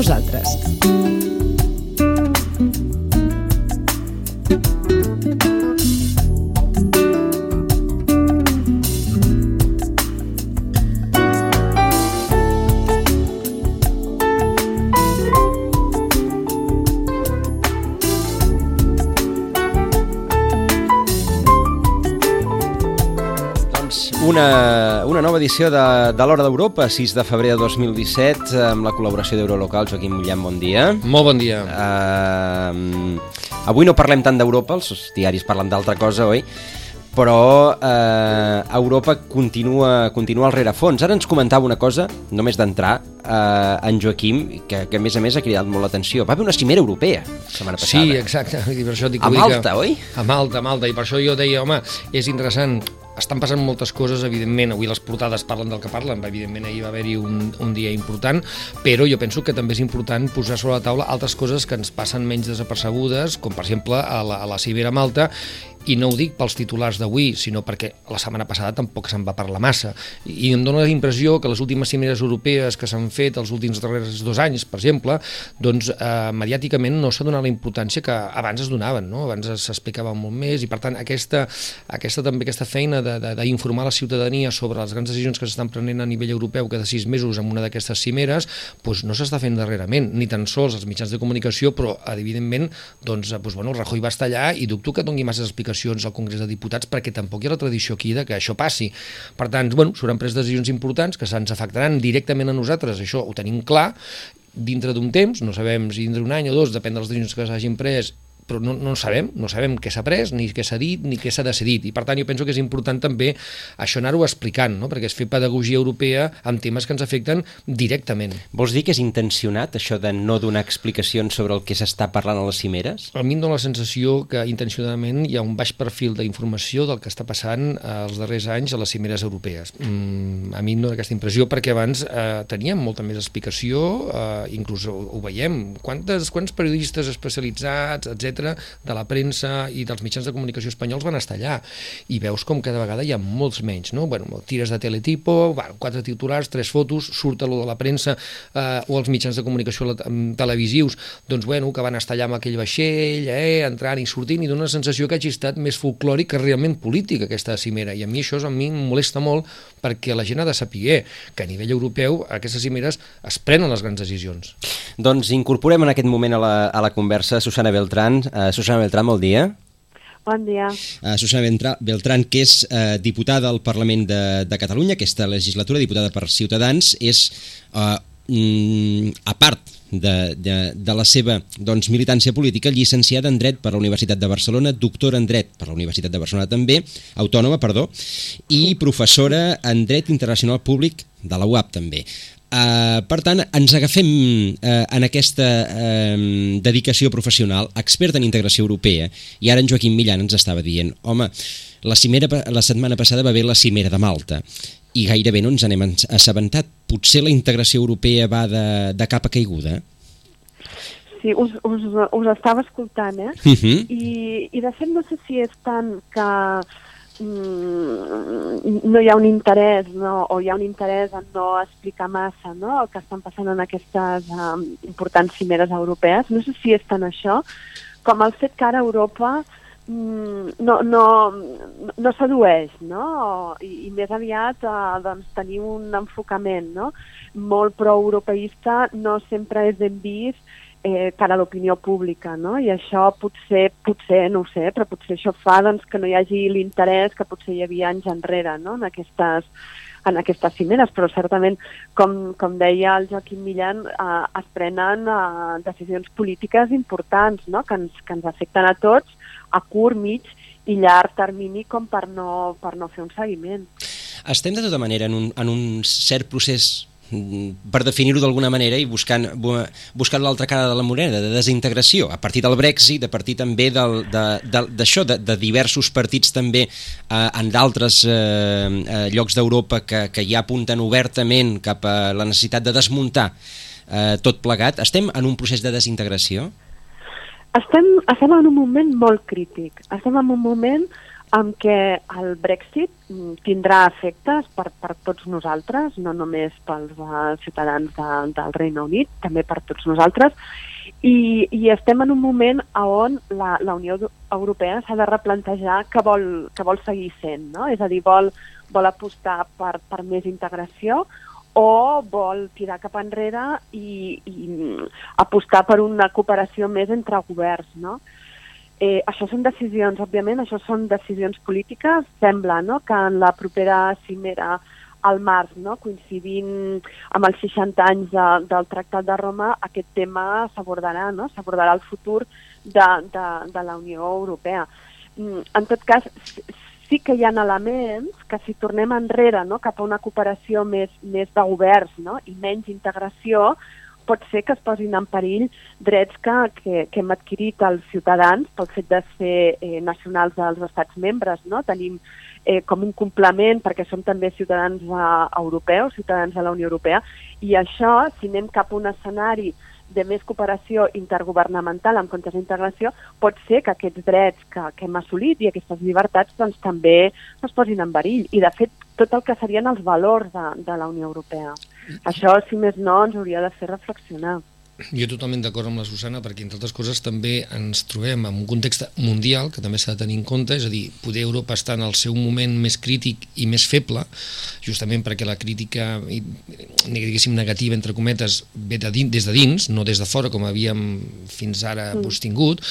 nosaltres. Edició de, de l'Hora d'Europa, 6 de febrer de 2017, amb la col·laboració d'Eurolocal. Joaquim Millán, bon dia. Molt bon dia. Uh, avui no parlem tant d'Europa, els diaris parlen d'altra cosa, oi? Però uh, Europa continua, continua al rerefons. Ara ens comentava una cosa, només d'entrar, uh, en Joaquim, que, que a més a més ha cridat molt l'atenció. Va haver una cimera europea la setmana passada. Sí, exacte. I per això dic, A Malta, que... oi? A Malta, a Malta. I per això jo deia, home, és interessant estan passant moltes coses, evidentment, avui les portades parlen del que parlen, evidentment ahir va haver-hi un, un dia important, però jo penso que també és important posar sobre la taula altres coses que ens passen menys desapercebudes, com per exemple a la, a la Cibera Malta, i no ho dic pels titulars d'avui, sinó perquè la setmana passada tampoc se'n va parlar massa. I em dóna la impressió que les últimes cimeres europees que s'han fet els últims darrers dos anys, per exemple, doncs eh, mediàticament no s'ha donat la importància que abans es donaven, no? abans s'explicava molt més i per tant aquesta, aquesta també aquesta feina d'informar la ciutadania sobre les grans decisions que s'estan prenent a nivell europeu cada sis mesos en una d'aquestes cimeres doncs no s'està fent darrerament, ni tan sols els mitjans de comunicació, però evidentment doncs, doncs, bueno, Rajoy va estar allà i dubto que doni massa explicacions al Congrés de Diputats perquè tampoc hi ha la tradició aquí de que això passi. Per tant, bueno, s'hauran pres decisions importants que se'ns afectaran directament a nosaltres, això ho tenim clar, dintre d'un temps, no sabem si dintre d'un any o dos, depèn de les decisions que s'hagin pres, però no, no sabem, no sabem què s'ha pres, ni què s'ha dit, ni què s'ha decidit. I per tant jo penso que és important també això anar-ho explicant, no? perquè és fer pedagogia europea amb temes que ens afecten directament. Vols dir que és intencionat això de no donar explicacions sobre el que s'està parlant a les cimeres? A mi em dóna la sensació que intencionadament hi ha un baix perfil d'informació del que està passant els darrers anys a les cimeres europees. Mm, a mi em dóna aquesta impressió perquè abans eh, teníem molta més explicació, eh, inclús ho, ho veiem, quantes, quants periodistes especialitzats, etc de la premsa i dels mitjans de comunicació espanyols van estar allà i veus com cada vegada hi ha molts menys no? bueno, tires de teletipo, bueno, quatre titulars tres fotos, surt a lo de la premsa eh, o els mitjans de comunicació televisius, doncs bueno, que van estar allà amb aquell vaixell, eh, entrant i sortint i dona la sensació que hagi estat més folclòric que realment polític aquesta cimera i a mi això a mi em molesta molt perquè la gent ha de saber que a nivell europeu aquestes cimeres es prenen les grans decisions. Doncs incorporem en aquest moment a la, a la conversa Susana Beltrán, Uh, Susana Beltrán, bon dia. Bon dia. Uh, Susana Beltrán, que és uh, diputada al Parlament de, de Catalunya, aquesta legislatura, diputada per Ciutadans, és, uh, mm, a part de, de, de la seva doncs, militància política, llicenciada en Dret per la Universitat de Barcelona, doctora en Dret per la Universitat de Barcelona també, autònoma, perdó, i professora en Dret Internacional Públic de la UAP també. Uh, per tant, ens agafem uh, en aquesta uh, dedicació professional, expert en integració europea, i ara en Joaquim Millan ens estava dient, home, la, cimera, la setmana passada va haver la cimera de Malta, i gairebé no ens n'hem assabentat. Potser la integració europea va de, de cap a caiguda? Sí, us, us, us estava escoltant, eh? Uh -huh. I, I de fet no sé si és tant que no hi ha un interès no, o hi ha un interès en no explicar massa no, el que estan passant en aquestes um, importants cimeres europees. No sé si és tant això com el fet que ara Europa mm, no, no, no sedueix, no? I, i més aviat eh, doncs, tenir un enfocament no? molt pro-europeista no sempre és ben vist eh, cara a l'opinió pública, no? I això potser, potser, no ho sé, però potser això fa doncs, que no hi hagi l'interès que potser hi havia anys enrere, no?, en aquestes, en aquestes cimeres, però certament, com, com deia el Joaquim Millan, eh, es prenen eh, decisions polítiques importants, no?, que ens, que ens afecten a tots a curt, mig i llarg termini com per no, per no fer un seguiment. Estem de tota manera en un, en un cert procés per definir-ho d'alguna manera i buscant, buscant l'altra cara de la moneda, de desintegració, a partir del Brexit, a partir també d'això, de, de, de, de diversos partits també eh, en d'altres eh, eh, llocs d'Europa que, que ja apunten obertament cap a la necessitat de desmuntar eh, tot plegat. Estem en un procés de desintegració? Estem, estem en un moment molt crític. Estem en un moment amb què el Brexit mm, tindrà efectes per, per tots nosaltres, no només pels uh, ciutadans de, del Regne Unit, també per tots nosaltres, i, i estem en un moment on la, la Unió Europea s'ha de replantejar que vol, que vol seguir sent, no? és a dir, vol, vol apostar per, per més integració o vol tirar cap enrere i, i apostar per una cooperació més entre governs. No? Eh, això són decisions, òbviament, això són decisions polítiques. Sembla no, que en la propera cimera al març, no? coincidint amb els 60 anys de, del Tractat de Roma, aquest tema s'abordarà, no? s'abordarà el futur de, de, de la Unió Europea. Mm, en tot cas, sí que hi ha elements que si tornem enrere no? cap a una cooperació més, més de governs no? i menys integració, pot ser que es posin en perill drets que, que, que hem adquirit els ciutadans pel fet de ser eh, nacionals dels estats membres. No? Tenim eh, com un complement perquè som també ciutadans uh, europeus, ciutadans de la Unió Europea, i això, si anem cap a un escenari de més cooperació intergovernamental en comptes d'integració, pot ser que aquests drets que, que hem assolit i aquestes llibertats doncs, també es posin en verill. I, de fet, tot el que serien els valors de, de la Unió Europea. Això, si més no, ens hauria de fer reflexionar. Jo totalment d'acord amb la Susana perquè, entre altres coses, també ens trobem en un context mundial que també s'ha de tenir en compte, és a dir, poder Europa estar en el seu moment més crític i més feble, justament perquè la crítica, diguéssim, negativa, entre cometes, ve de dins, des de dins, no des de fora, com havíem fins ara mm. tingut,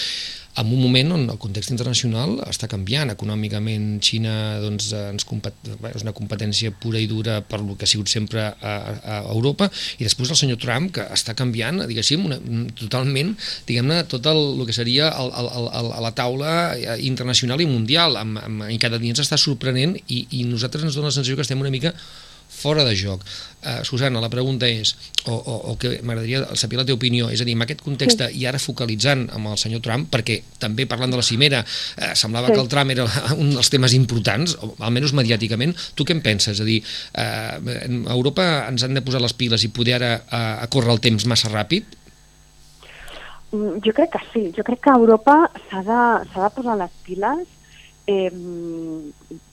en un moment on el context internacional està canviant. Econòmicament, Xina doncs, ens és una competència pura i dura per lo que ha sigut sempre a, a Europa, i després el senyor Trump, que està canviant, diguéssim, una, totalment, diguem-ne, tot el, el que seria el, el, el, la taula internacional i mundial, amb, amb, i cada dia ens està sorprenent i, i nosaltres ens dona la sensació que estem una mica fora de joc. Uh, Susana, la pregunta és, o, o, o que m'agradaria saber la teva opinió, és a dir, en aquest context sí. i ara focalitzant amb el senyor Trump, perquè també parlant de la cimera, uh, semblava sí. que el Trump era un dels temes importants, o almenys mediàticament, tu què en penses? És a dir, uh, a Europa ens han de posar les piles i poder ara uh, a córrer el temps massa ràpid? Mm, jo crec que sí, jo crec que Europa s'ha de, de posar les piles eh,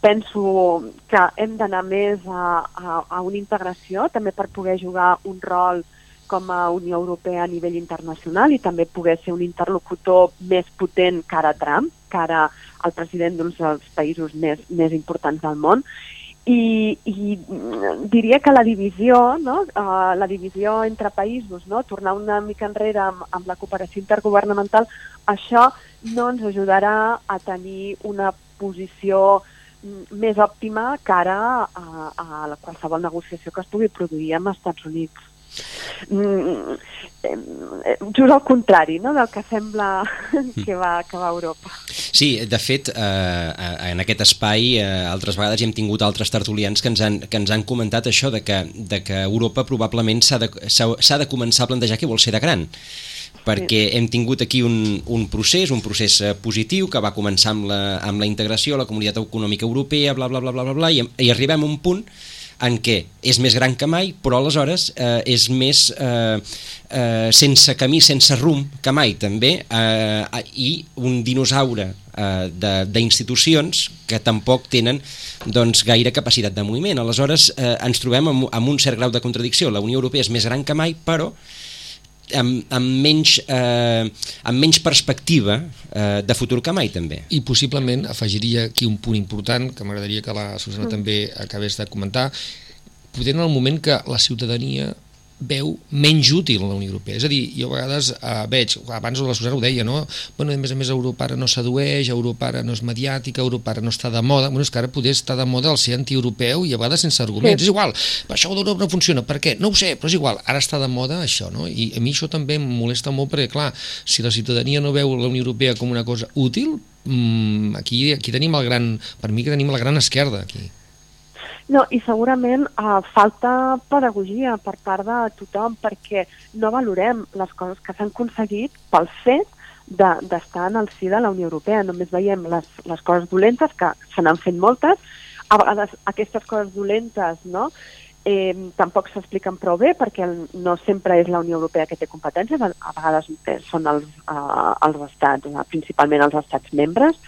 penso que hem d'anar més a, a, a una integració, també per poder jugar un rol com a Unió Europea a nivell internacional i també poder ser un interlocutor més potent cara a Trump, cara al president d'un dels països més, més importants del món. I, i diria que la divisió, no? uh, la divisió entre països, no? tornar una mica enrere amb, amb la cooperació intergovernamental, això no ens ajudarà a tenir una posició més òptima cara a, a qualsevol negociació que es pugui produir amb els Estats Units. Mm, just al contrari no, del que sembla que va, que va a Europa. Sí, de fet, eh, en aquest espai eh, altres vegades hi hem tingut altres tertulians que ens han, que ens han comentat això de que, de que Europa probablement s'ha de, de començar a plantejar què vol ser de gran perquè hem tingut aquí un, un procés, un procés eh, positiu que va començar amb la, amb la integració a la Comunitat Econòmica Europea, bla, bla, bla, bla, bla, bla i, i arribem a un punt en què és més gran que mai, però aleshores eh, és més eh, eh, sense camí, sense rumb que mai també, eh, i un dinosaure eh, d'institucions que tampoc tenen doncs, gaire capacitat de moviment. Aleshores eh, ens trobem amb, amb un cert grau de contradicció. La Unió Europea és més gran que mai, però amb, amb, menys, eh, amb menys perspectiva eh, de futur que mai també. I possiblement afegiria aquí un punt important que m'agradaria que la Susana mm. també acabés de comentar, poder en el moment que la ciutadania veu menys útil la Unió Europea. És a dir, jo a vegades eh, veig, abans la Susana ho deia, no? Bueno, a més a més, Europa ara no sedueix, Europa ara no és mediàtica, Europa ara no està de moda. Bueno, és que ara poder estar de moda el ser antieuropeu i a vegades sense arguments. Sí. És igual, això d'Europa no funciona. Per què? No ho sé, però és igual. Ara està de moda això, no? I a mi això també em molesta molt perquè, clar, si la ciutadania no veu la Unió Europea com una cosa útil, mmm, aquí, aquí tenim el gran... Per mi que tenim la gran esquerda, aquí. No, i segurament uh, falta pedagogia per part de tothom perquè no valorem les coses que s'han aconseguit pel fet d'estar de, en el si de la Unió Europea. Només veiem les, les coses dolentes, que se n'han fet moltes. A vegades aquestes coses dolentes no, eh, tampoc s'expliquen prou bé perquè no sempre és la Unió Europea que té competències, a vegades són els, uh, els estats, uh, principalment els estats membres,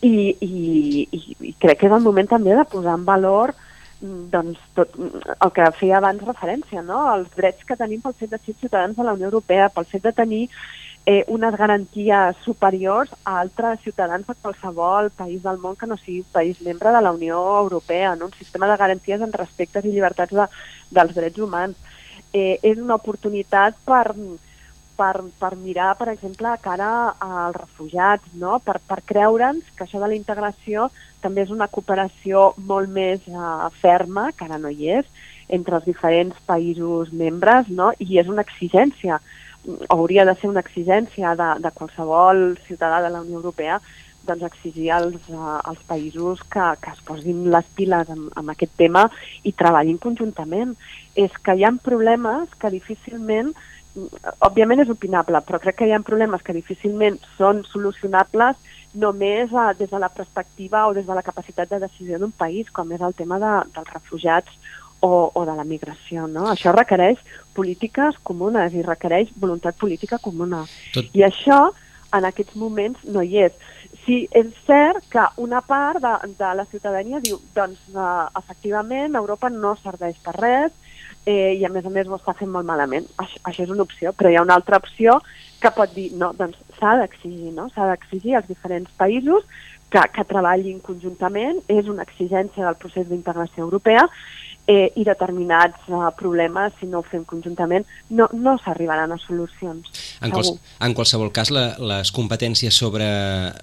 i, i, i, crec que és el moment també de posar en valor mm, doncs, tot el que feia abans referència, no? els drets que tenim pel fet de ser ciutadans de la Unió Europea, pel fet de tenir eh, unes garanties superiors a altres ciutadans de qualsevol país del món que no sigui país membre de la Unió Europea, no? un sistema de garanties en respectes i llibertats de, dels drets humans. Eh, és una oportunitat per, per, per mirar, per exemple, cara als refugiats, no? per, per creure'ns que això de la integració també és una cooperació molt més uh, ferma, que ara no hi és, entre els diferents països membres, no? i és una exigència, hauria de ser una exigència de, de qualsevol ciutadà de la Unió Europea doncs exigir als, uh, als països que, que es posin les piles amb, amb aquest tema i treballin conjuntament. És que hi ha problemes que difícilment òbviament és opinable, però crec que hi ha problemes que difícilment són solucionables només a, des de la perspectiva o des de la capacitat de decisió d'un país, com és el tema de, dels refugiats o, o de la migració. No? Això requereix polítiques comunes i requereix voluntat política comuna. Tot... I això, en aquests moments, no hi és. Sí, és cert que una part de, de la ciutadania diu doncs, uh, efectivament, Europa no serveix per res, eh, i a més a més ho està fent molt malament. Això, això és una opció, però hi ha una altra opció que pot dir, no, doncs s'ha d'exigir, no? S'ha d'exigir als diferents països que, que treballin conjuntament, és una exigència del procés d'integració europea eh, i determinats eh, problemes, si no ho fem conjuntament, no, no s'arribaran a solucions. En, quals, en qualsevol cas, la, les competències sobre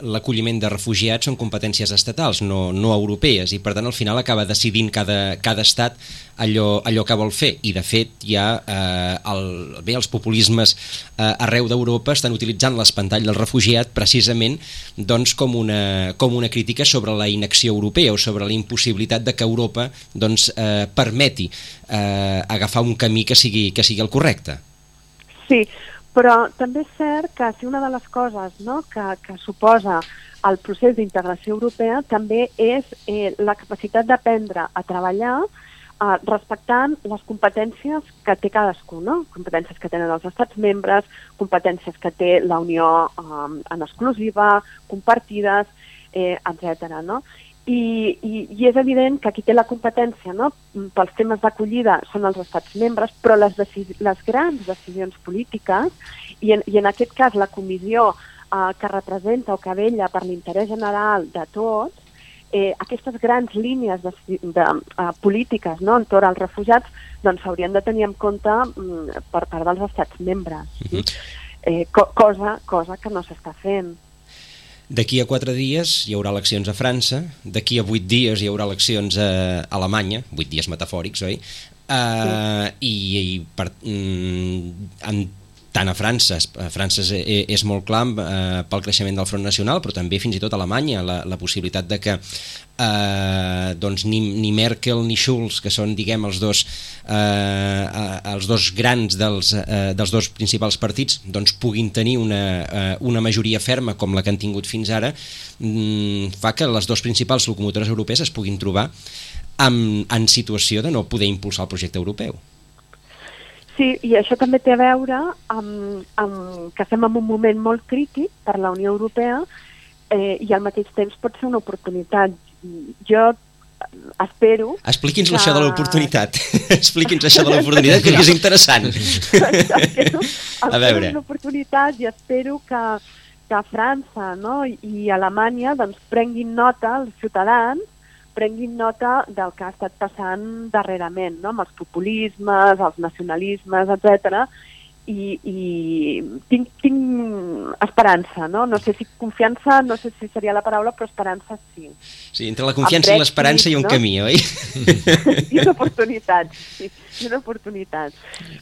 l'acolliment de refugiats són competències estatals, no, no europees, i per tant al final acaba decidint cada, cada estat allò, allò que vol fer i de fet ja eh, el, bé, els populismes eh, arreu d'Europa estan utilitzant l'espantall del refugiat precisament doncs, com, una, com una crítica sobre la inacció europea o sobre la impossibilitat de que Europa doncs, eh, permeti eh, agafar un camí que sigui, que sigui el correcte. Sí, però també és cert que si una de les coses no, que, que suposa el procés d'integració europea també és eh, la capacitat d'aprendre a treballar eh, respectant les competències que té cadascú, no? competències que tenen els estats membres, competències que té la Unió eh, en exclusiva, compartides, eh, etc. No? I, i, I és evident que qui té la competència no? pels temes d'acollida són els estats membres, però les, les grans decisions polítiques, i en, i en aquest cas la comissió eh, que representa o que vella per l'interès general de tots, eh, aquestes grans línies de, de uh, polítiques no, entorn als refugiats doncs s'haurien de tenir en compte um, per part dels estats membres. Uh. -huh. eh, co cosa, cosa que no s'està fent. D'aquí a quatre dies hi haurà eleccions a França, d'aquí a vuit dies hi haurà eleccions a Alemanya, vuit dies metafòrics, oi? Uh, sí. i, i per, mm, en tant a França, a França és, eh, és molt clar eh, pel creixement del Front Nacional, però també fins i tot a Alemanya, la, la possibilitat de que eh, doncs ni, ni Merkel ni Schulz, que són diguem els dos, eh, els dos grans dels, eh, dels dos principals partits, doncs puguin tenir una, eh, una majoria ferma com la que han tingut fins ara, mm, fa que les dues principals locomotores europees es puguin trobar en, en situació de no poder impulsar el projecte europeu. Sí, i això també té a veure amb, amb que estem en un moment molt crític per la Unió Europea eh, i al mateix temps pot ser una oportunitat. Jo espero... Expliqui'ns que... això de l'oportunitat. Expliqui'ns això de l'oportunitat, que és interessant. espero, a veure. una oportunitat i espero que, que França no, i Alemanya doncs, prenguin nota els ciutadans prenguin nota del que ha estat passant darrerament, no? amb els populismes, els nacionalismes, etc i, i tinc, tinc esperança, no? No sé si confiança, no sé si seria la paraula, però esperança sí. Sí, entre la confiança i l'esperança hi ha un no? camí, oi? I una oportunitat, sí, i una oportunitat.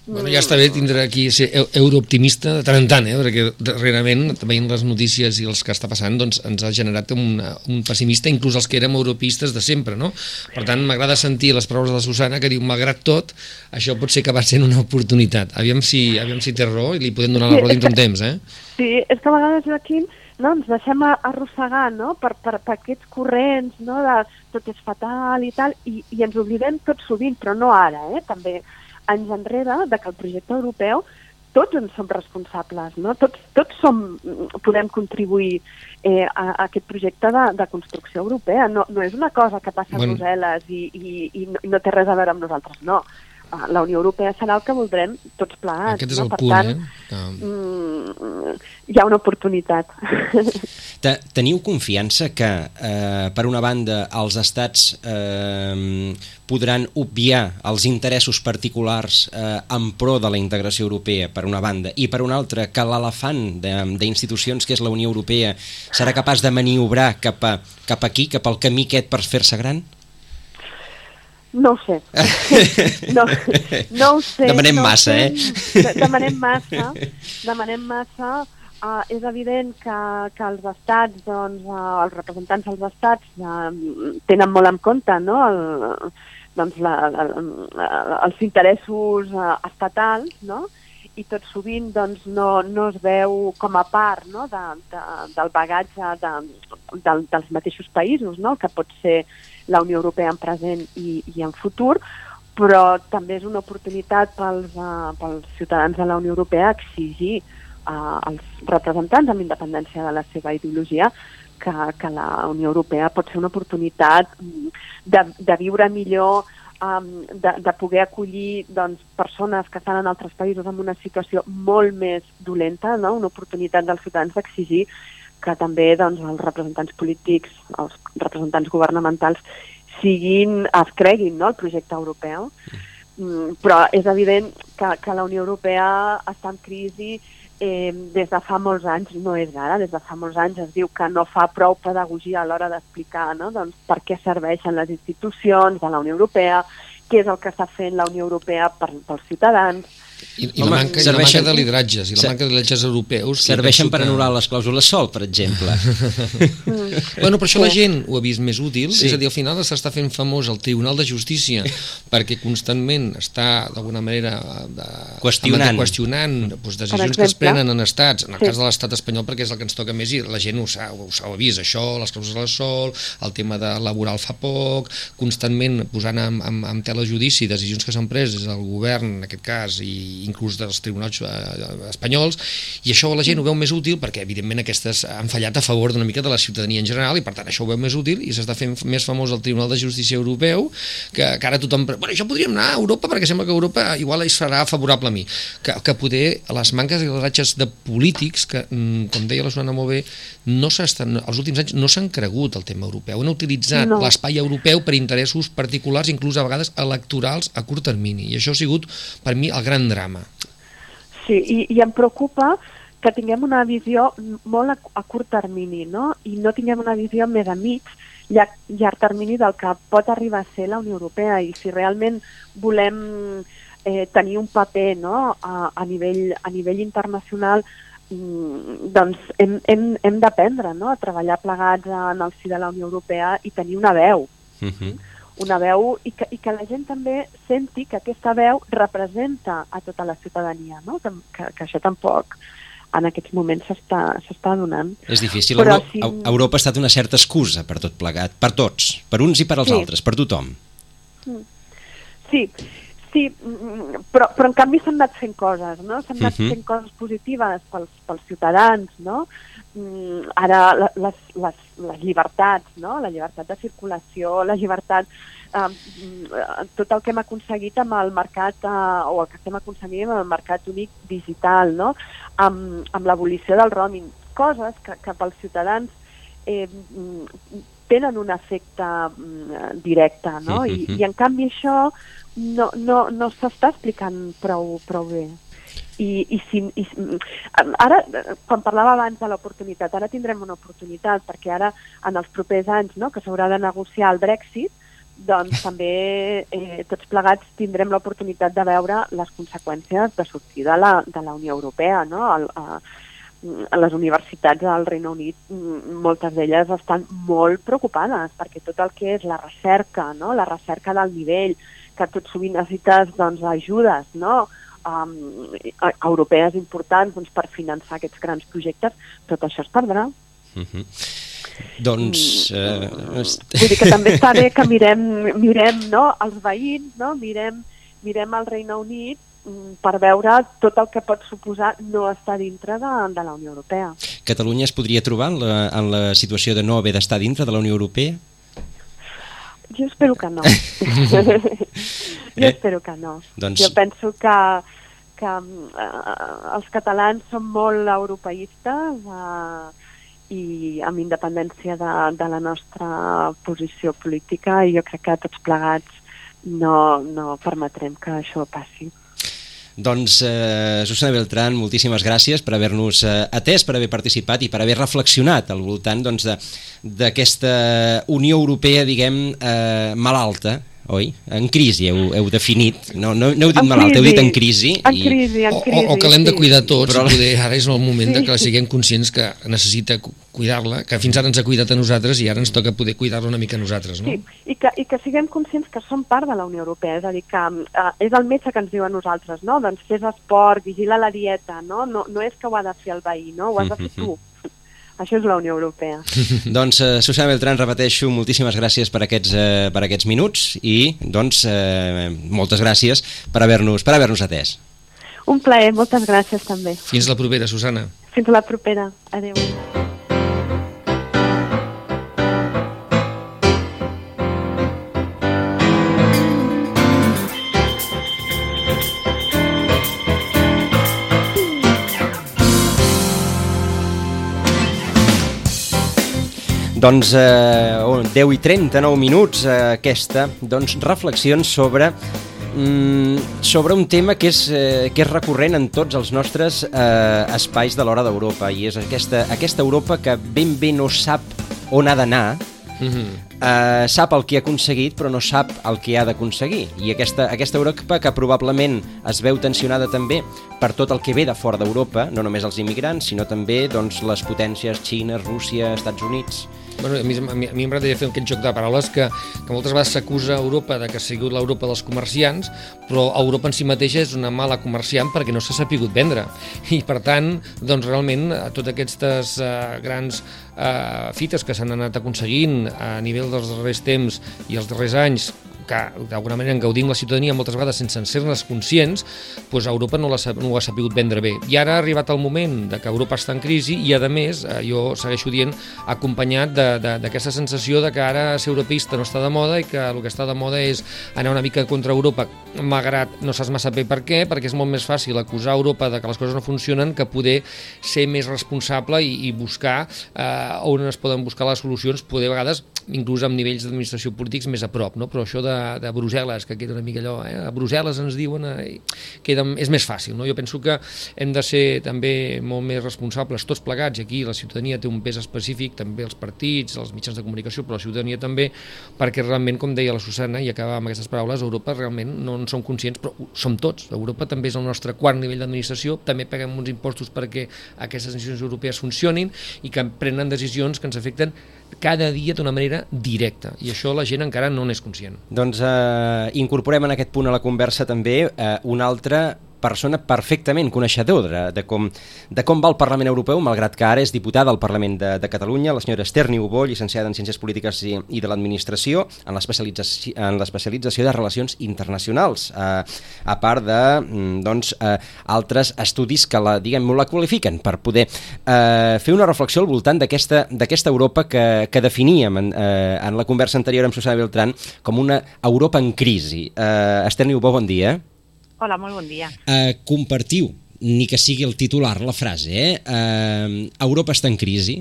Bueno, ja està bé tindre aquí ser eurooptimista de tant en tant, eh? perquè darrerament, veient les notícies i els que està passant, doncs ens ha generat un, un pessimista, inclús els que érem europeistes de sempre, no? Per tant, m'agrada sentir les paraules de la Susana que diu, malgrat tot, això pot ser que va ser una oportunitat. Aviam si, aviam aviam si té raó i li podem donar la raó dintre un temps, eh? Sí, és que a vegades, Joaquim, no, ens deixem arrossegar no? per, per, per aquests corrents no? de tot és fatal i tal, i, i ens oblidem tot sovint, però no ara, eh? també anys enrere, de que el projecte europeu tots en som responsables, no? Tots, tots som, podem contribuir eh, a, a aquest projecte de, de construcció europea. No, no és una cosa que passa bueno. a Brussel·les i, i, i, no, i no té res a veure amb nosaltres, no. La Unió Europea serà el que voldrem tots plegats. Aquest és no? el per punt, tant, eh? Que... mm, hi ha una oportunitat. Te, teniu confiança que, eh, per una banda, els estats eh, podran obviar els interessos particulars eh, en pro de la integració europea, per una banda, i per una altra, que l'elefant d'institucions que és la Unió Europea serà capaç de maniobrar cap, a, cap aquí, cap al camí aquest per fer-se gran? No ho sé. No, no ho sé. Demanem no massa, sé. eh? Demanem massa. Demanem massa. Uh, és evident que, que els estats, doncs, uh, els representants dels estats uh, tenen molt en compte no? el, doncs la, la, la, els interessos uh, estatals, no? I tot sovint doncs, no, no es veu com a part no? de, de, del bagatge de, de, dels mateixos països, no? que pot ser la Unió Europea en present i, i en futur, però també és una oportunitat pels, uh, pels ciutadans de la Unió Europea exigir uh, als representants amb independència de la seva ideologia que, que la Unió Europea pot ser una oportunitat de, de viure millor um, de, de poder acollir doncs, persones que estan en altres països en una situació molt més dolenta, no? una oportunitat dels ciutadans d'exigir que també doncs, els representants polítics, els representants governamentals siguin, es creguin no? el projecte europeu. Mm, però és evident que, que la Unió Europea està en crisi eh, des de fa molts anys, no és ara, des de fa molts anys es diu que no fa prou pedagogia a l'hora d'explicar no? doncs, per què serveixen les institucions de la Unió Europea, què és el que està fent la Unió Europea per, pels ciutadans, I, i, la Home, manca, i la serveixen- manca de lideratges, i la Ser- manca de lideratges europeus... que Serveixen per que- anul·lar les clàusules sol, per exemple. Bueno, però això la gent ho ha vist més útil, Sí. és a dir, al final s'està fent famós el Tribunal de Justícia perquè constantment està, d'alguna manera, de, Qüestionant. qüestionant doncs, decisions que es prenen en estats, en el Sí. cas de l'estat espanyol perquè és el que ens toca més i la gent ho s'ha ho s'ha vist, això, les clàusules sol, el tema de laboral fa poc, constantment posant en, en, en tela judici decisions que s'han pres des del govern, en aquest cas, i inclús dels tribunals eh, espanyols, i això la gent ho veu més útil perquè, evidentment, aquestes han fallat a favor d'una mica de la ciutadania en general i, per tant, això ho veu més útil i s'està fent més famós el Tribunal de Justícia Europeu que, que ara tothom... Bueno, això podríem anar a Europa perquè sembla que Europa igual hi serà favorable a mi. Que, que poder les manques i les ratxes de polítics que, mm, com deia la Susana molt bé, no s'estan, els últims anys no s'han cregut el tema europeu. Han utilitzat No. l'espai europeu per interessos particulars, inclús a vegades electorals a curt termini. I això ha sigut, per mi, el gran drama. Sí, i, i em preocupa que tinguem una visió molt a, a curt termini, no? I no tinguem una visió més a mig, llarg, llarg termini del que pot arribar a ser la Unió Europea i si realment volem eh, tenir un paper no? a, a, nivell, a nivell internacional mm, doncs hem, hem, hem d'aprendre no? a treballar plegats en el si de la Unió Europea i tenir una veu Uh -huh. Una veu i que, i que la gent també senti que aquesta veu representa a tota la ciutadania, no? que, que, que això tampoc en aquests moments s'està donant. És difícil. Però Euro si- Eu- Europa ha estat una certa excusa per tot plegat, per tots, per uns i per als Sí. altres, per tothom. Sí, sí, però, però en canvi s'han anat fent coses, no? S'han anat Mhm. fent coses positives pels, pels ciutadans, no? Mm, Ara les, les, les llibertats, no? La llibertat de circulació, la llibertat... Eh, mm, tot el que hem aconseguit amb el mercat, eh, o el que estem aconseguint amb el mercat únic digital, no? Amb, amb l'abolició del roaming. Coses que, que pels ciutadans eh, mm, tenen un efecte mm, directe, no? I, Mhm. I en canvi això no, no, no s'està explicant prou, prou bé. I, i, si, i si- ara, eh, quan parlava abans de l'oportunitat, ara tindrem una oportunitat, perquè ara, en els propers anys, no, que s'haurà de negociar el Brexit, doncs també eh, tots plegats tindrem l'oportunitat de veure les conseqüències de sortir de la, de la Unió Europea, no? El, a, a les universitats del Regne Unit, mm, moltes d'elles estan molt preocupades perquè tot el que és la recerca, no? la recerca del nivell, que tot sovint necessites doncs, ajudes no? um, europees importants doncs, per finançar aquests grans projectes, tot això es perdrà. Uh -huh. Doncs... Eh, Vull dir que també està bé que mirem, mirem no, els veïns, no? mirem, mirem el Regne Unit mm, per veure tot el que pot suposar no estar dintre de, de la Unió Europea. Catalunya es podria trobar en la, en la situació de no haver d'estar dintre de la Unió Europea? Jo espero que no. jo Eh? espero que no. Doncs- Jo penso que, que uh, els catalans són molt europeistes uh, i amb independència de, de la nostra posició política i jo crec que tots plegats no, no permetrem que això passi. Doncs, eh, Susana Beltrán, moltíssimes gràcies per haver-nos eh, atès, per haver participat i per haver reflexionat al voltant doncs, d'aquesta Unió Europea, diguem, eh, malalta, oi? En crisi heu, heu definit, no, no, no heu dit En malalta, heu dit en crisi. crisi. En crisi, en O, crisi. o, o que l'hem de sí. cuidar tots, Però- poder, ara és el moment de que la siguem conscients que necessita cu- cuidar-la, que fins ara ens ha cuidat a nosaltres i ara ens toca poder cuidar-la una mica a nosaltres, no? Sí, i que, i que siguem conscients que som part de la Unió Europea, és a dir, que uh, és el metge que ens diu a nosaltres, no? Doncs fes esport, vigila la dieta, no? No, no és que ho ha de fer el veí, no? Ho has de fer tu. Això és la Unió Europea. Doncs, eh, Susana Beltrán, repeteixo, moltíssimes gràcies per aquests, eh, per aquests minuts i, doncs, eh, moltes gràcies per haver-nos per haver atès. Un plaer, moltes gràcies també. Fins la propera, Susana. Fins la propera. Adéu. Doncs eh, oh, 10 i 39 minuts eh, aquesta, doncs reflexions sobre mm, sobre un tema que és, eh, que és recurrent en tots els nostres eh, espais de l'hora d'Europa i és aquesta, aquesta Europa que ben bé no sap on ha d'anar Mm -hmm. eh, sap el que ha aconseguit però no sap el que ha d'aconseguir i aquesta, aquesta Europa que probablement es veu tensionada també per tot el que ve de fora d'Europa, no només els immigrants sinó també doncs, les potències Xina, Rússia, Estats Units Bueno, a mi, a mi, a mi m'agradaria fer aquest joc de paraules que, que moltes vegades s'acusa Europa de que ha sigut l'Europa dels comerciants, però Europa en si mateixa és una mala comerciant perquè no s'ha sapigut vendre. I, per tant, doncs, realment, a totes aquestes uh, grans uh, fites que s'han anat aconseguint a nivell dels darrers temps i els darrers anys, que d'alguna manera en gaudim la ciutadania moltes vegades sense ser-ne conscients, doncs Europa no, la, no ho ha sapigut vendre bé. I ara ha arribat el moment de que Europa està en crisi i, a més, eh, jo segueixo dient, acompanyat de- de- d'aquesta sensació de que ara ser europeista no està de moda i que el que està de moda és anar una mica contra Europa, malgrat no saps massa bé per què, perquè és molt més fàcil acusar Europa de que les coses no funcionen que poder ser més responsable i, i buscar eh, on es poden buscar les solucions, poder a vegades inclús amb nivells d'administració polítics més a prop, no? però això de, de Brussel·les, que queda una mica allò, eh? a Brussel·les ens diuen, eh? queda, és més fàcil. No? Jo penso que hem de ser també molt més responsables, tots plegats, i aquí la ciutadania té un pes específic, també els partits, els mitjans de comunicació, però la ciutadania també, perquè realment, com deia la Susana, i acaba amb aquestes paraules, Europa realment no en som conscients, però som tots. Europa també és el nostre quart nivell d'administració, també paguem uns impostos perquè aquestes institucions europees funcionin i que prenen decisions que ens afecten cada dia d'una manera directa i això la gent encara no n'és conscient. Doncs eh, incorporem en aquest punt a la conversa també eh, una altra persona perfectament coneixedor de, com, de com va el Parlament Europeu, malgrat que ara és diputada al Parlament de, de Catalunya, la senyora Esther Niubó, llicenciada en Ciències Polítiques i, i de l'Administració, en l'especialització de Relacions Internacionals, eh, a part de mm, doncs, eh, altres estudis que la, diguem, la qualifiquen per poder eh, fer una reflexió al voltant d'aquesta Europa que, que definíem en, eh, en la conversa anterior amb Susana Beltrán com una Europa en crisi. Eh, Esther Niubó, bon dia. Hola, molt bon dia. Uh, compartiu, ni que sigui el titular, la frase, eh? Uh, Europa està en crisi?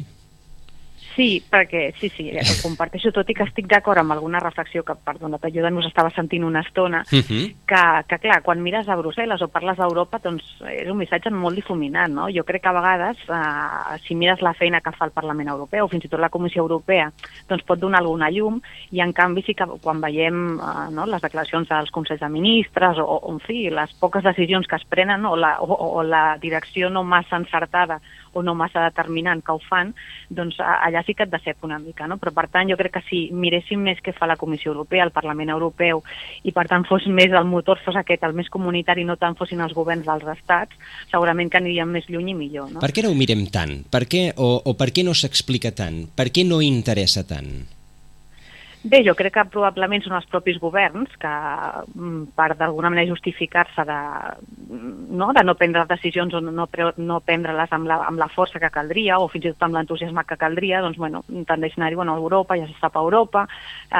Sí, perquè sí, sí, ho comparteixo, tot i que estic d'acord amb alguna reflexió que, perdona, jo us estava sentint una estona, Uh -huh. que, que clar, quan mires a Brussel·les o parles d'Europa, doncs és un missatge molt difuminat, no? Jo crec que a vegades, eh, si mires la feina que fa el Parlament Europeu, o fins i tot la Comissió Europea, doncs pot donar alguna llum, i en canvi sí que quan veiem eh, no, les declaracions dels Consells de Ministres, o, o en fi, les poques decisions que es prenen, no, o, la, o, o la direcció no massa encertada o no massa determinant que ho fan, doncs allà sí que et decep una mica, no? Però per tant jo crec que si miréssim més què fa la Comissió Europea, el Parlament Europeu, i per tant fos més el motor, fos aquest, el més comunitari, no tant fossin els governs dels estats, segurament que aniríem més lluny i millor, no? Per què no ho mirem tant? Per què, o, o per què no s'explica tant? Per què no interessa tant? Bé, jo crec que probablement són els propis governs que, mm, per d'alguna manera justificar-se de, no, de no prendre decisions o no, no prendre-les amb, la, amb la força que caldria o fins i tot amb l'entusiasme que caldria, doncs, bueno, tendeixen a dir, bueno, Europa ja s'està a Europa,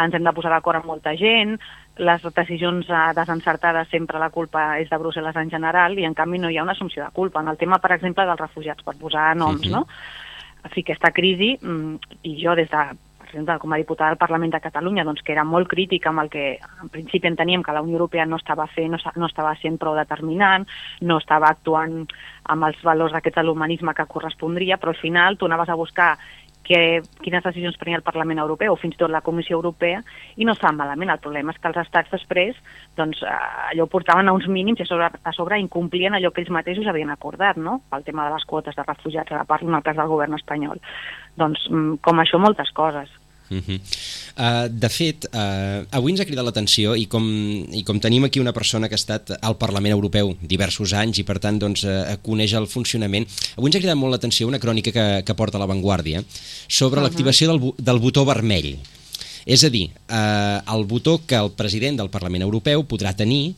ens hem de posar d'acord amb molta gent, les decisions eh, desencertades sempre la culpa és de Brussel·les en general i en canvi no hi ha una assumpció de culpa. En el tema, per exemple, dels refugiats, per posar noms, uh -huh. no? O sigui, aquesta crisi, mm, i jo des de exemple, com a diputada del Parlament de Catalunya, doncs, que era molt crítica amb el que en principi enteníem que la Unió Europea no estava fent, no, no estava sent prou determinant, no estava actuant amb els valors d'aquest de l'humanisme que correspondria, però al final tu anaves a buscar que, quines decisions prenia el Parlament Europeu o fins i tot la Comissió Europea i no estaven malament. El problema és que els estats després doncs, eh, allò portaven a uns mínims i a sobre, a sobre incomplien allò que ells mateixos havien acordat, no? pel tema de les quotes de refugiats, a la part en el cas del govern espanyol. Doncs mm, com això moltes coses. Uh -huh. uh, de fet, uh, avui ens ha cridat l'atenció i, com, i com tenim aquí una persona que ha estat al Parlament Europeu diversos anys i per tant doncs, uh, coneix el funcionament, avui ens ha cridat molt l'atenció una crònica que, que porta la Vanguardia sobre uh -huh. l'activació del, del botó vermell. És a dir, uh, el botó que el president del Parlament Europeu podrà tenir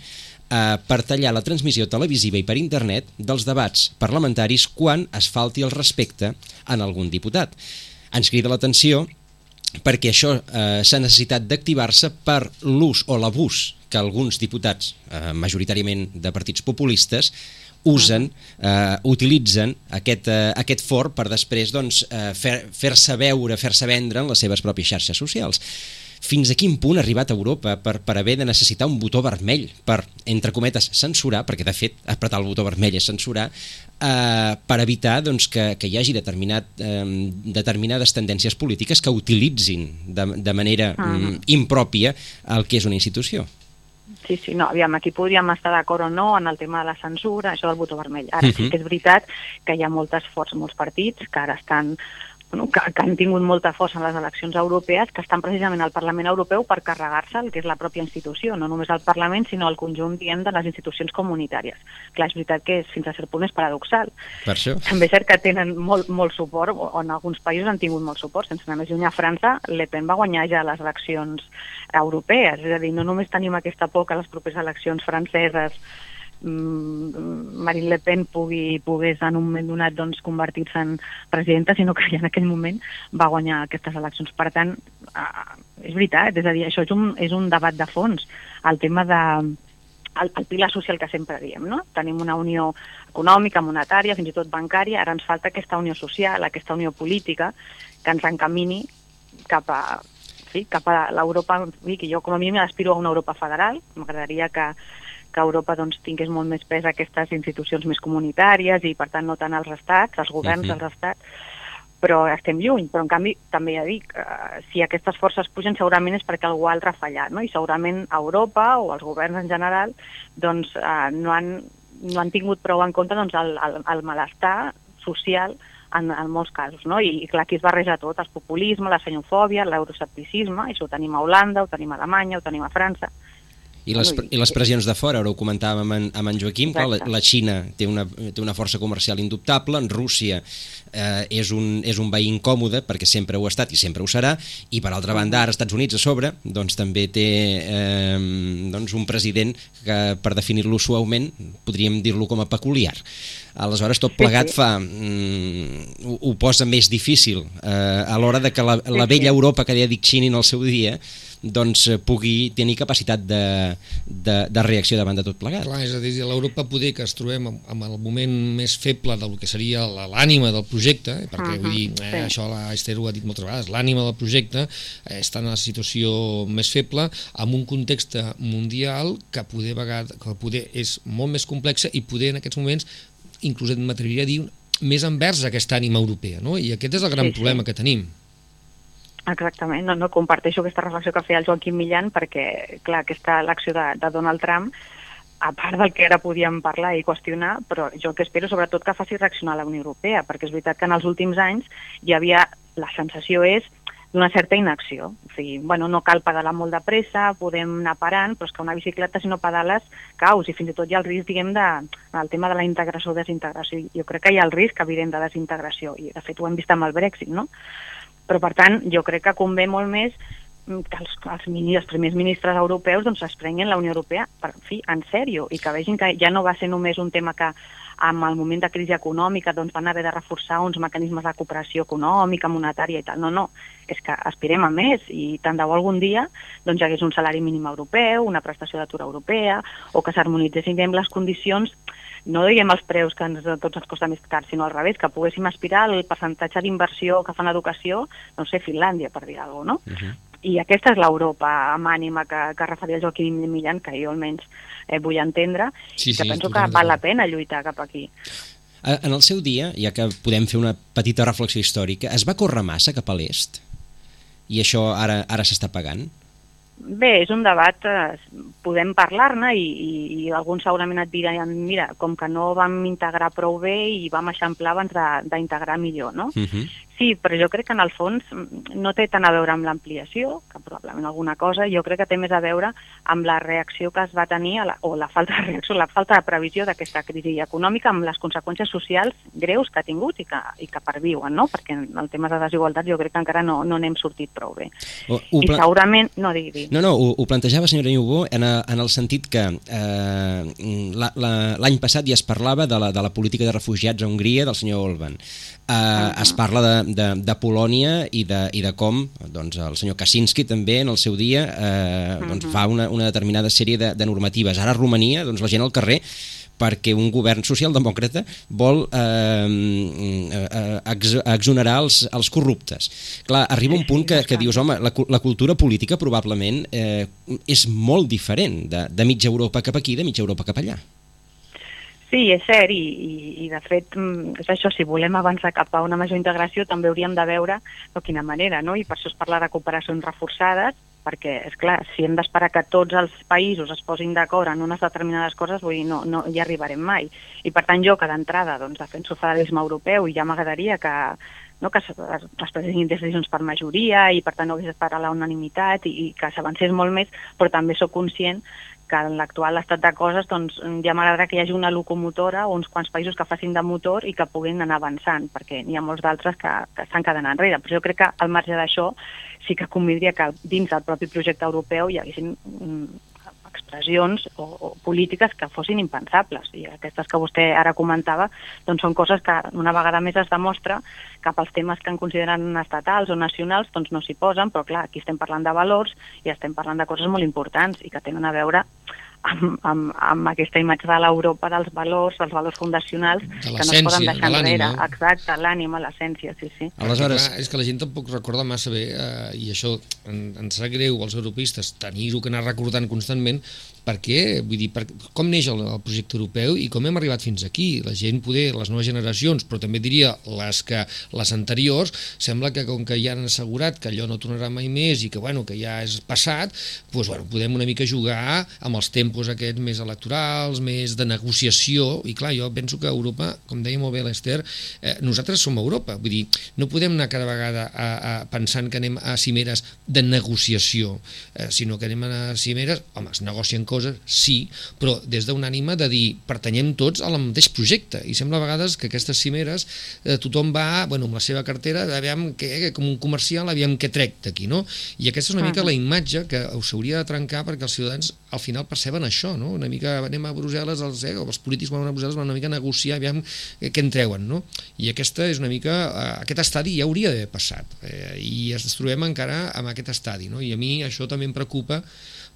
eh, per tallar la transmissió televisiva i per internet dels debats parlamentaris quan es falti el respecte en algun diputat. Ens crida l'atenció perquè això eh, s'ha necessitat d'activar-se per l'ús o l'abús que alguns diputats, eh, majoritàriament de partits populistes, usen, eh, utilitzen aquest, eh, aquest for per després doncs, eh, fer-se fer veure, fer-se vendre en les seves pròpies xarxes socials fins a quin punt ha arribat a Europa per, per haver de necessitar un botó vermell per, entre cometes, censurar, perquè de fet apretar el botó vermell és censurar, eh, per evitar doncs, que, que hi hagi determinat, eh, determinades tendències polítiques que utilitzin de, de manera mm, -huh. impròpia el que és una institució. Sí, sí, no, aviam, aquí podríem estar d'acord o no en el tema de la censura, això del botó vermell. Ara uh -huh. sí que és veritat que hi ha moltes forces, molts partits que ara estan bueno, que, que han tingut molta força en les eleccions europees, que estan precisament al Parlament Europeu per carregar-se el que és la pròpia institució, no només el Parlament, sinó el conjunt, diem, de les institucions comunitàries. Clar, és veritat que és, fins a cert punt és paradoxal. Per això. També és cert que tenen molt, molt suport, o en alguns països han tingut molt suport, sense anar més lluny a França, Le Pen va guanyar ja les eleccions europees, és a dir, no només tenim aquesta por que les properes eleccions franceses Marine Le Pen pugui, pogués en un moment donat doncs, convertir-se en presidenta, sinó que ja en aquell moment va guanyar aquestes eleccions. Per tant, eh, és veritat, és a dir, això és un, és un debat de fons. El tema de, el, el pilar social que sempre diem, no? Tenim una unió econòmica, monetària, fins i tot bancària, ara ens falta aquesta unió social, aquesta unió política, que ens encamini cap a, sí, cap a l'Europa, que jo com a mínim aspiro a una Europa federal, m'agradaria que, que Europa doncs, tingués molt més pes aquestes institucions més comunitàries i, per tant, no tant els estats, els governs uh -huh. dels estats, però estem lluny. Però, en canvi, també ja dic, eh, si aquestes forces pugen, segurament és perquè algú altre ha fallat, no? I segurament Europa o els governs en general doncs, eh, no, han, no han tingut prou en compte doncs, el, el, el malestar social en, en molts casos, no? I, i clar, aquí es barreja tot, el populisme, la xenofòbia, l'euroscepticisme, això ho tenim a Holanda, ho tenim a Alemanya, ho tenim a França, i les, I les pressions de fora, ara ho comentàvem amb en, amb en Joaquim, clar, la, la Xina té una, té una força comercial indubtable, en Rússia eh, és, un, és un veí incòmode perquè sempre ho ha estat i sempre ho serà, i per altra banda ara Estats Units a sobre doncs també té eh, doncs un president que per definir-lo suaument podríem dir-lo com a peculiar. Aleshores, tot plegat fa, mm, ho, ho posa més difícil eh, a l'hora de que la, la vella Europa que deia Dick Cheney en el seu dia doncs eh, pugui tenir capacitat de, de, de reacció davant de tot plegat. Clar, és a dir, l'Europa poder que es trobem amb, amb el moment més feble del que seria l'ànima del projecte, eh, perquè uh -huh, vull dir, eh, sí. això l'Esther ho ha dit moltes vegades, l'ànima del projecte eh, està en la situació més feble amb un context mundial que poder, vegada, que poder és molt més complexa i poder en aquests moments inclús m'atreviria a dir més envers aquesta ànima europea, no? I aquest és el gran sí, problema sí. que tenim. Exactament, no, no comparteixo aquesta reflexió que feia el Joaquim Millan perquè, clar, aquesta elecció de, de Donald Trump a part del que ara podíem parlar i qüestionar, però jo el que espero sobretot que faci reaccionar la Unió Europea, perquè és veritat que en els últims anys hi havia, la sensació és d'una certa inacció. O sigui, bueno, no cal pedalar molt de pressa, podem anar parant, però és que una bicicleta, si no pedales, caus, i fins i tot hi ha el risc, diguem, de, el tema de la integració o desintegració. Jo crec que hi ha el risc evident de desintegració, i de fet ho hem vist amb el Brexit, no? Però, per tant, jo crec que convé molt més que els, els, mini, els primers ministres europeus doncs, es prenguin la Unió Europea per, fi, en sèrio i que vegin que ja no va ser només un tema que amb el moment de crisi econòmica doncs, van haver de reforçar uns mecanismes de cooperació econòmica, monetària i tal. No, no, és que aspirem a més i tant de bo algun dia doncs, hi hagués un salari mínim europeu, una prestació d'atur europea o que s'harmonitzessin les condicions no diguem els preus que ens, tots ens costa més car, sinó al revés, que poguéssim aspirar al percentatge d'inversió que fan educació, no sé, Finlàndia, per dir alguna cosa, no? Uh -huh. I aquesta és l'Europa amb ànima que, que referia el Joaquim Millan, que jo almenys eh, vull entendre, sí, sí, que penso que val la pena lluitar cap aquí. En el seu dia, ja que podem fer una petita reflexió històrica, es va córrer massa cap a l'est? I això ara ara s'està pagant? Bé, és un debat, eh, podem parlar-ne i, i, i alguns segurament et diran, mira, com que no vam integrar prou bé i vam eixamplar abans d'integrar millor, no? Uh mhm. -huh. Sí, però jo crec que en el fons no té tant a veure amb l'ampliació, que probablement alguna cosa, jo crec que té més a veure amb la reacció que es va tenir, a la, o la falta de reacció, la falta de previsió d'aquesta crisi econòmica amb les conseqüències socials greus que ha tingut i que, i que perviuen, no? perquè en el tema de desigualtat jo crec que encara no n'hem sortit prou bé. O, I segurament... No, digui, digui. No, no, ho, ho plantejava, senyora Iubó, en, a, en el sentit que eh, l'any la, passat ja es parlava de la, de la política de refugiats a Hongria del senyor Olban eh, uh -huh. es parla de, de, de Polònia i de, i de com doncs, el senyor Kaczynski també en el seu dia eh, doncs, uh -huh. fa una, una determinada sèrie de, de normatives. Ara a Romania doncs, la gent al carrer perquè un govern socialdemòcrata vol eh, eh, ex, exonerar els, els corruptes. Clar, arriba un punt que, que dius, home, la, la cultura política probablement eh, és molt diferent de, de mitja Europa cap aquí de mitja Europa cap allà. Sí, és cert, i, i, i de fet, mm, és això, si volem avançar cap a una major integració també hauríem de veure de quina manera, no? i per això es parla de cooperacions reforçades, perquè, és clar, si hem d'esperar que tots els països es posin d'acord en unes determinades coses, vull dir, no, no hi arribarem mai. I per tant jo, que d'entrada doncs, defenso el federalisme europeu i ja m'agradaria que, no, que es, es presentin decisions per majoria i per tant no hagués d'esperar la unanimitat i, i que s'avancés molt més, però també sóc conscient que en l'actual estat de coses doncs, ja m'agradarà que hi hagi una locomotora o uns quants països que facin de motor i que puguin anar avançant, perquè n'hi ha molts d'altres que, que estan quedant enrere. Però jo crec que al marge d'això sí que convindria que dins del propi projecte europeu hi haguessin mm, expressions o, o polítiques que fossin impensables. I aquestes que vostè ara comentava doncs són coses que una vegada més es demostra que pels temes que en consideren estatals o nacionals doncs no s'hi posen, però clar, aquí estem parlant de valors i estem parlant de coses molt importants i que tenen a veure amb, amb, amb aquesta imatge de l'Europa dels valors, dels valors fundacionals, de que no es poden deixar de enrere. Exacte, l'ànima, l'essència, sí, sí. Aleshores, clar, és que la gent tampoc recorda massa bé, eh, i això en, ens sap greu als europeistes tenir-ho que anar recordant constantment, per què? Vull dir, per, com neix el, el projecte europeu i com hem arribat fins aquí? La gent, poder, les noves generacions, però també diria les que les anteriors, sembla que com que ja han assegurat que allò no tornarà mai més i que, bueno, que ja és passat, doncs, bueno, podem una mica jugar amb els tempos aquests més electorals, més de negociació, i clar, jo penso que Europa, com deia molt bé l'Ester, eh, nosaltres som Europa, vull dir, no podem anar cada vegada a, a pensant que anem a cimeres de negociació, eh, sinó que anem a cimeres, home, es negocien coses coses, sí, però des d'un ànima de dir pertanyem tots al mateix projecte i sembla a vegades que aquestes cimeres eh, tothom va bueno, amb la seva cartera aviam que, com un comercial aviam què trec d'aquí, no? I aquesta és una mica la imatge que us hauria de trencar perquè els ciutadans al final perceben això, no? Una mica anem a Brussel·les, els, eh, els polítics van a Brussel·les van una mica a negociar aviam eh, què en treuen, no? I aquesta és una mica, eh, aquest estadi ja hauria d'haver passat eh, i ens trobem encara amb aquest estadi, no? I a mi això també em preocupa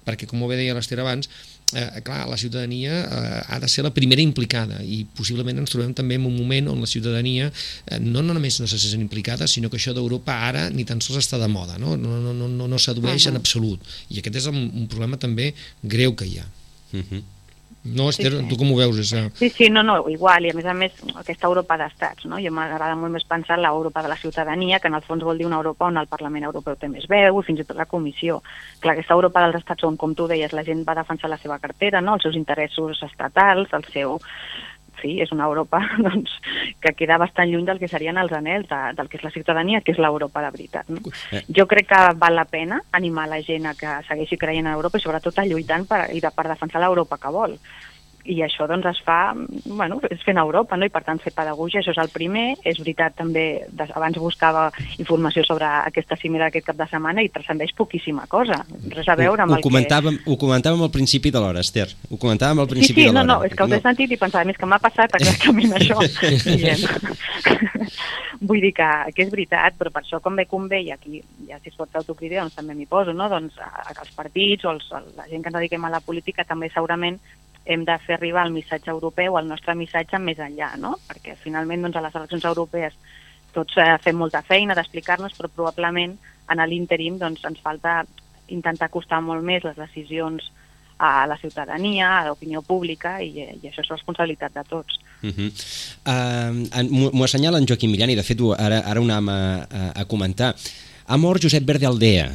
perquè, com ho bé deia l'Ester abans, eh, clar, la ciutadania eh, ha de ser la primera implicada i possiblement ens trobem també en un moment on la ciutadania eh, no, no només no se sent implicada, sinó que això d'Europa ara ni tan sols està de moda, no, no, no, no, no, no s'adueix uh -huh. en absolut. I aquest és un, un problema també greu que hi ha. Uh -huh. No, Esther, sí, sí. tu com ho veus? Això? Sí, sí, no, no, igual, i a més a més aquesta Europa d'estats, no? Jo m'agrada molt més pensar en l'Europa de la ciutadania, que en el fons vol dir una Europa on el Parlament Europeu té més veu, i fins i tot la Comissió. Clar, aquesta Europa dels estats on, com tu deies, la gent va defensar la seva cartera, no? els seus interessos estatals, el seu fi, és una Europa doncs, que queda bastant lluny del que serien els anells de, del que és la ciutadania, que és l'Europa de veritat. No? Eh. Jo crec que val la pena animar la gent a que segueixi creient en Europa i sobretot a lluitant per, i de, per defensar l'Europa que vol i això doncs es fa, bueno, és fent Europa, no? i per tant fer pedagogia, això és el primer, és veritat també, abans buscava informació sobre aquesta cimera d'aquest cap de setmana i transcendeix poquíssima cosa, res a veure amb ho, ho el comentàvem, que... Ho comentàvem al principi de l'hora, Esther, ho comentàvem al Sí, principi sí, de no, l'hora. no, és que us he sentit i pensava, més que m'ha passat exactament això. Vull dir que, que és veritat, però per això com bé convé, i aquí ja si es pot autocrítica, doncs també m'hi poso, no? doncs a, a, els partits o els, la gent que ens dediquem a la política també segurament hem de fer arribar el missatge europeu, el nostre missatge més enllà, no? perquè finalment doncs, a les eleccions europees tots eh, fem molta feina d'explicar-nos, però probablement en l'ínterim doncs, ens falta intentar acostar molt més les decisions a la ciutadania, a l'opinió pública, i, i això és responsabilitat de tots. Uh -huh. uh, M'ho assenyala en Joaquim Millán i de fet ara, ara ho anàvem a, a comentar. Ha mort Josep Verde Aldea,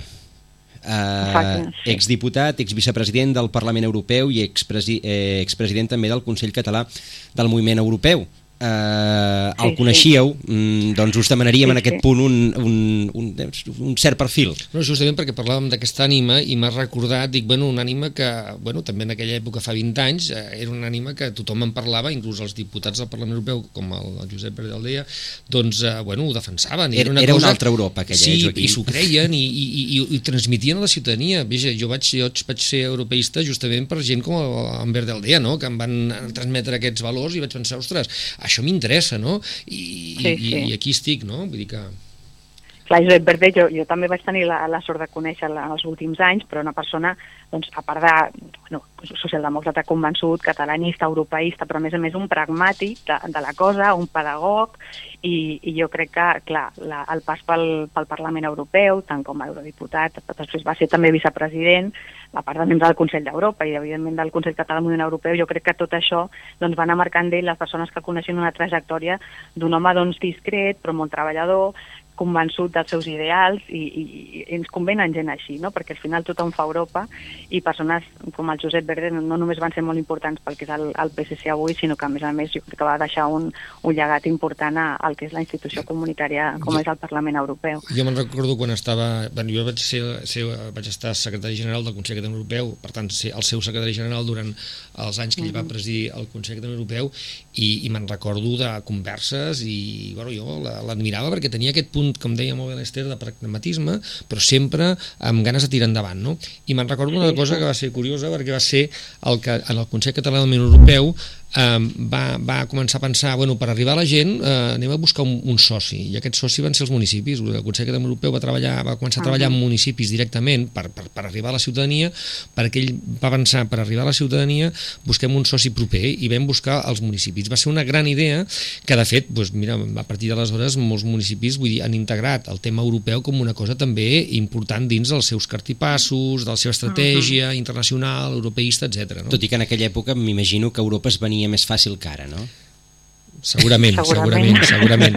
sí. exdiputat, exvicepresident del Parlament Europeu i expresi, eh, expresident també del Consell Català del Moviment Europeu. Sí, el coneixíeu, mm, doncs us demanaríem Sí, en aquest sí. punt un, un, un, un cert perfil. No, justament perquè parlàvem d'aquesta ànima i m'ha recordat, dic, bueno, una ànima que, bueno, també en aquella època fa 20 anys, eh, era una ànima que tothom en parlava, inclús els diputats del Parlament Europeu, com el, el Josep Pérez Aldea, doncs, eh, bueno, ho defensaven. i Era- una era cosa... una altra Europa, aquella, sí, eh, Joaquim? i s'ho creien i, i, i, i, i transmitien a la ciutadania. Veja, jo vaig, jo vaig ser europeista justament per gent com el, en Verde Aldea, no?, que em van transmetre aquests valors i vaig pensar, ostres, això m'interessa, no? I, Sí, i, sí. i aquí estic, no? Vull dir que... Clar, Josep Verde, jo, jo també vaig tenir la, la sort de conèixer en els últims anys, però una persona, doncs, a part de bueno, socialdemòcrata convençut, catalanista, europeista, però a més a més un pragmàtic de, de la cosa, un pedagog, i, i jo crec que, clar, la, el pas pel, pel Parlament Europeu, tant com a eurodiputat, després va ser també vicepresident, a part de membre del Consell d'Europa i, evidentment, del Consell Català del Moviment Europeu, jo crec que tot això doncs, va anar marcant d'ell les persones que coneixen una trajectòria d'un home doncs, discret, però molt treballador, convençut dels seus ideals i, i, i ens convenen gent així, no? perquè al final tothom fa Europa i persones com el Josep Verde no només van ser molt importants pel que és el, el PSC avui, sinó que a més a més jo crec que va deixar un, un llegat important a- al que és la institució comunitària com és el Parlament Europeu. Jo me'n recordo quan estava... Bueno, jo vaig, ser, ser, vaig estar secretari general del Consell Català Europeu, per tant, ser el seu secretari general durant els anys que ell va presidir el Consell Català Europeu i, i me'n recordo de converses i bueno, jo la- l'admirava perquè tenia aquest punt, com deia molt bé l'Ester, de pragmatisme, però sempre amb ganes de tirar endavant, no? I me'n recordo una cosa que va ser curiosa perquè va ser el que en el Consell Català del Europeu eh, va, va començar a pensar, bueno, per arribar a la gent eh, anem a buscar un, un soci, i aquest soci van ser els municipis. El Consell Català Europeu va, treballar, va començar a treballar amb municipis directament per, per, per arribar a la ciutadania, perquè ell va pensar, per arribar a la ciutadania busquem un soci proper i vam buscar els municipis. Va ser una gran idea que, de fet, doncs, mira, a partir d'aleshores molts municipis vull dir, han integrat el tema europeu com una cosa també important dins dels seus cartipassos, de la seva estratègia internacional, europeista, etc. No? Tot i que en aquella època m'imagino que Europa es venia més fàcil que ara, no? Segurament, segurament, Segurament. segurament.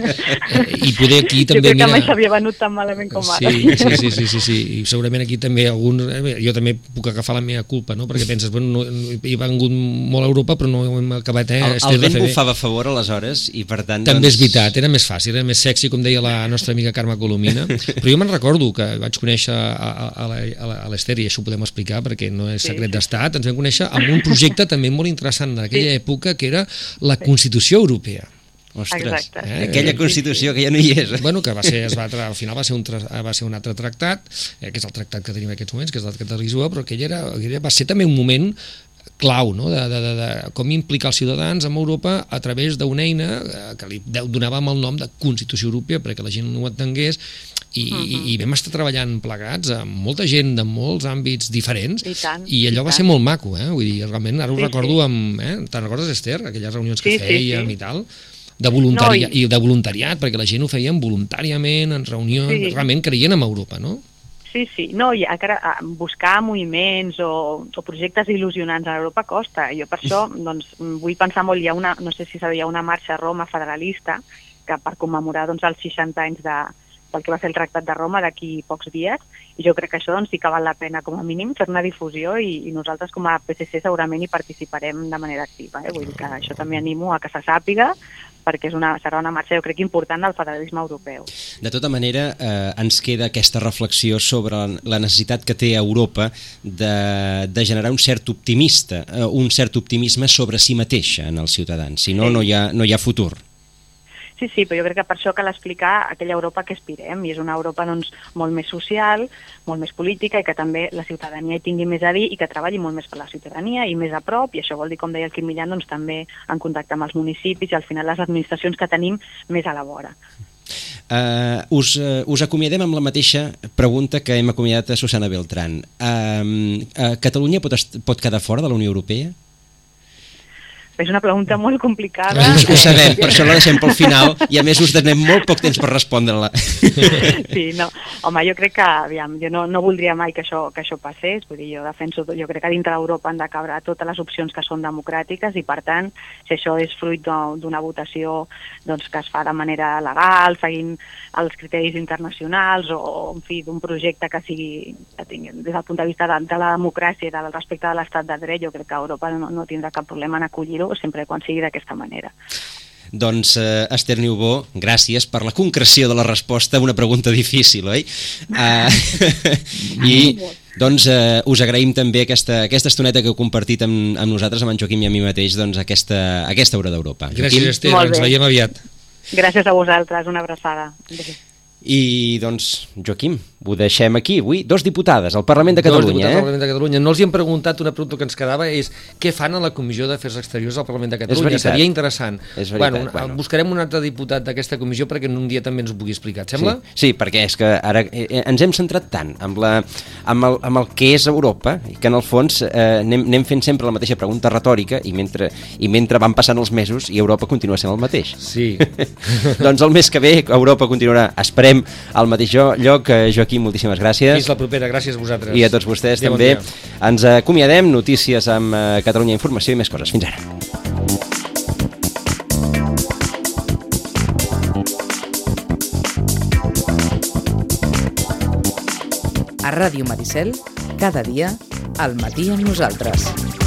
Eh, I poder aquí jo també... crec que mai mira, s'havia venut tan malament com ara. Sí, sí, sí, sí, sí, sí, i segurament aquí també algun, eh, jo també puc agafar la meva culpa, no? perquè penses, bueno, no, no, he vengut molt a Europa però no hem acabat, eh? El, el de vent bufava a favor aleshores i per tant... També és doncs... veritat, era més fàcil, era més sexy, com deia la nostra amiga Carme Colomina, però jo me'n recordo que vaig conèixer a, a, a l'Ester, i això ho podem explicar perquè no és secret sí. d'estat, ens vam conèixer amb un projecte també molt interessant en aquella època, que era la Constitució Europea. Ostres, Exacte. Eh, aquella sí, Constitució que ja no hi és. bueno, que va ser, es va, al final va ser, un, va ser un altre tractat, eh, que és el tractat que tenim en aquests moments, que és el tractat de Lisboa, però aquell era, aquell va ser també un moment clau no? de, de, de, de com implicar els ciutadans en Europa a través d'una eina eh, que li donàvem el nom de Constitució Europea perquè la gent no ho entengués i, uh -huh. i vam estar treballant plegats amb molta gent de molts àmbits diferents I tant, i allò i va tant. ser molt maco, eh? vull dir, realment ara ho Sí, recordo sí. amb, eh? te'n recordes Esther, aquelles reunions que Sí, sí, fèiem sí. i tal de voluntari No, i... i de voluntariat, perquè la gent ho feien voluntàriament, en reunions, Sí. realment creien en Europa, no? Sí, sí. No, i encara a, buscar moviments o, o projectes il·lusionants a Europa costa. Jo per això doncs, vull pensar molt, hi ha una, no sé si sabia, una marxa a Roma federalista que per commemorar doncs, els 60 anys de, del que va ser el Tractat de Roma d'aquí pocs dies, i jo crec que això doncs, sí que val la pena com a mínim fer-ne difusió i, i nosaltres com a PSC segurament hi participarem de manera activa. Eh? Vull dir que això també animo a que se sàpiga perquè és una, serà una marxa, jo crec, important del federalisme europeu. De tota manera, eh, ens queda aquesta reflexió sobre la necessitat que té Europa de, de generar un cert optimista, eh, un cert optimisme sobre si mateixa en els ciutadans, si no, Sí. no, hi ha, no hi ha futur. Sí, sí, però jo crec que per això cal explicar aquella Europa que aspirem, i és una Europa doncs, molt més social, molt més política, i que també la ciutadania hi tingui més a dir i que treballi molt més per la ciutadania i més a prop, i això vol dir, com deia el Quim Millan, doncs, també en contacte amb els municipis i al final les administracions que tenim més a la vora. Uh, us, uh, us acomiadem amb la mateixa pregunta que hem acomiadat a Susana Beltrán. Uh, uh, Catalunya pot, pot quedar fora de la Unió Europea? És una pregunta molt complicada. Ho, sabem, per això la deixem pel final i a més us donem molt poc temps per respondre-la. Sí, no. Home, jo crec que, aviam, jo no, no voldria mai que això, que això passés, vull dir, jo defenso, jo crec que dintre d'Europa han de cabre totes les opcions que són democràtiques i, per tant, si això és fruit d'u- d'una votació doncs, que es fa de manera legal, seguint els criteris internacionals o, en fi, d'un projecte que sigui, que tingui, des del punt de vista de, de la democràcia i del respecte de l'estat de dret, jo crec que Europa no, no tindrà cap problema en acollir-ho, sempre quan sigui d'aquesta manera. Doncs, eh, Esther Niubó, gràcies per la concreció de la resposta a una pregunta difícil, oi? Uh, I, doncs, eh, us agraïm també aquesta, aquesta estoneta que heu compartit amb, amb nosaltres, amb en Joaquim i a mi mateix, doncs, aquesta, aquesta hora d'Europa. Gràcies, Esther, ens veiem aviat. Gràcies a vosaltres, una abraçada. I, doncs, Joaquim, ho deixem aquí. Avui, dos diputades al Parlament de Dos Catalunya, diputats eh? al Parlament de Catalunya. No els hi hem preguntat una pregunta que ens quedava, és què fan a la Comissió d'Afers Exteriors del Parlament de Catalunya? Seria interessant. És veritat, bueno, bueno. Buscarem un altre diputat d'aquesta comissió perquè en un dia també ens ho pugui explicar. Et sembla? Sí, sí, perquè és que ara eh, eh, ens hem centrat tant amb, la, amb, el, amb el que és Europa i que en el fons eh, anem, anem fent sempre la mateixa pregunta retòrica i mentre, i mentre van passant els mesos i Europa continua sent el mateix. Sí. doncs el mes que ve Europa continuarà, esperem, al mateix lloc. Eh, Joaquim, moltíssimes gràcies. Fins la propera. Gràcies a vosaltres. I a tots vostès Adéu, bon també. dia. Ens acomiadem, notícies amb eh, Catalunya Informació i més coses. Fins ara. A Ràdio Maricel, cada dia, al matí amb nosaltres.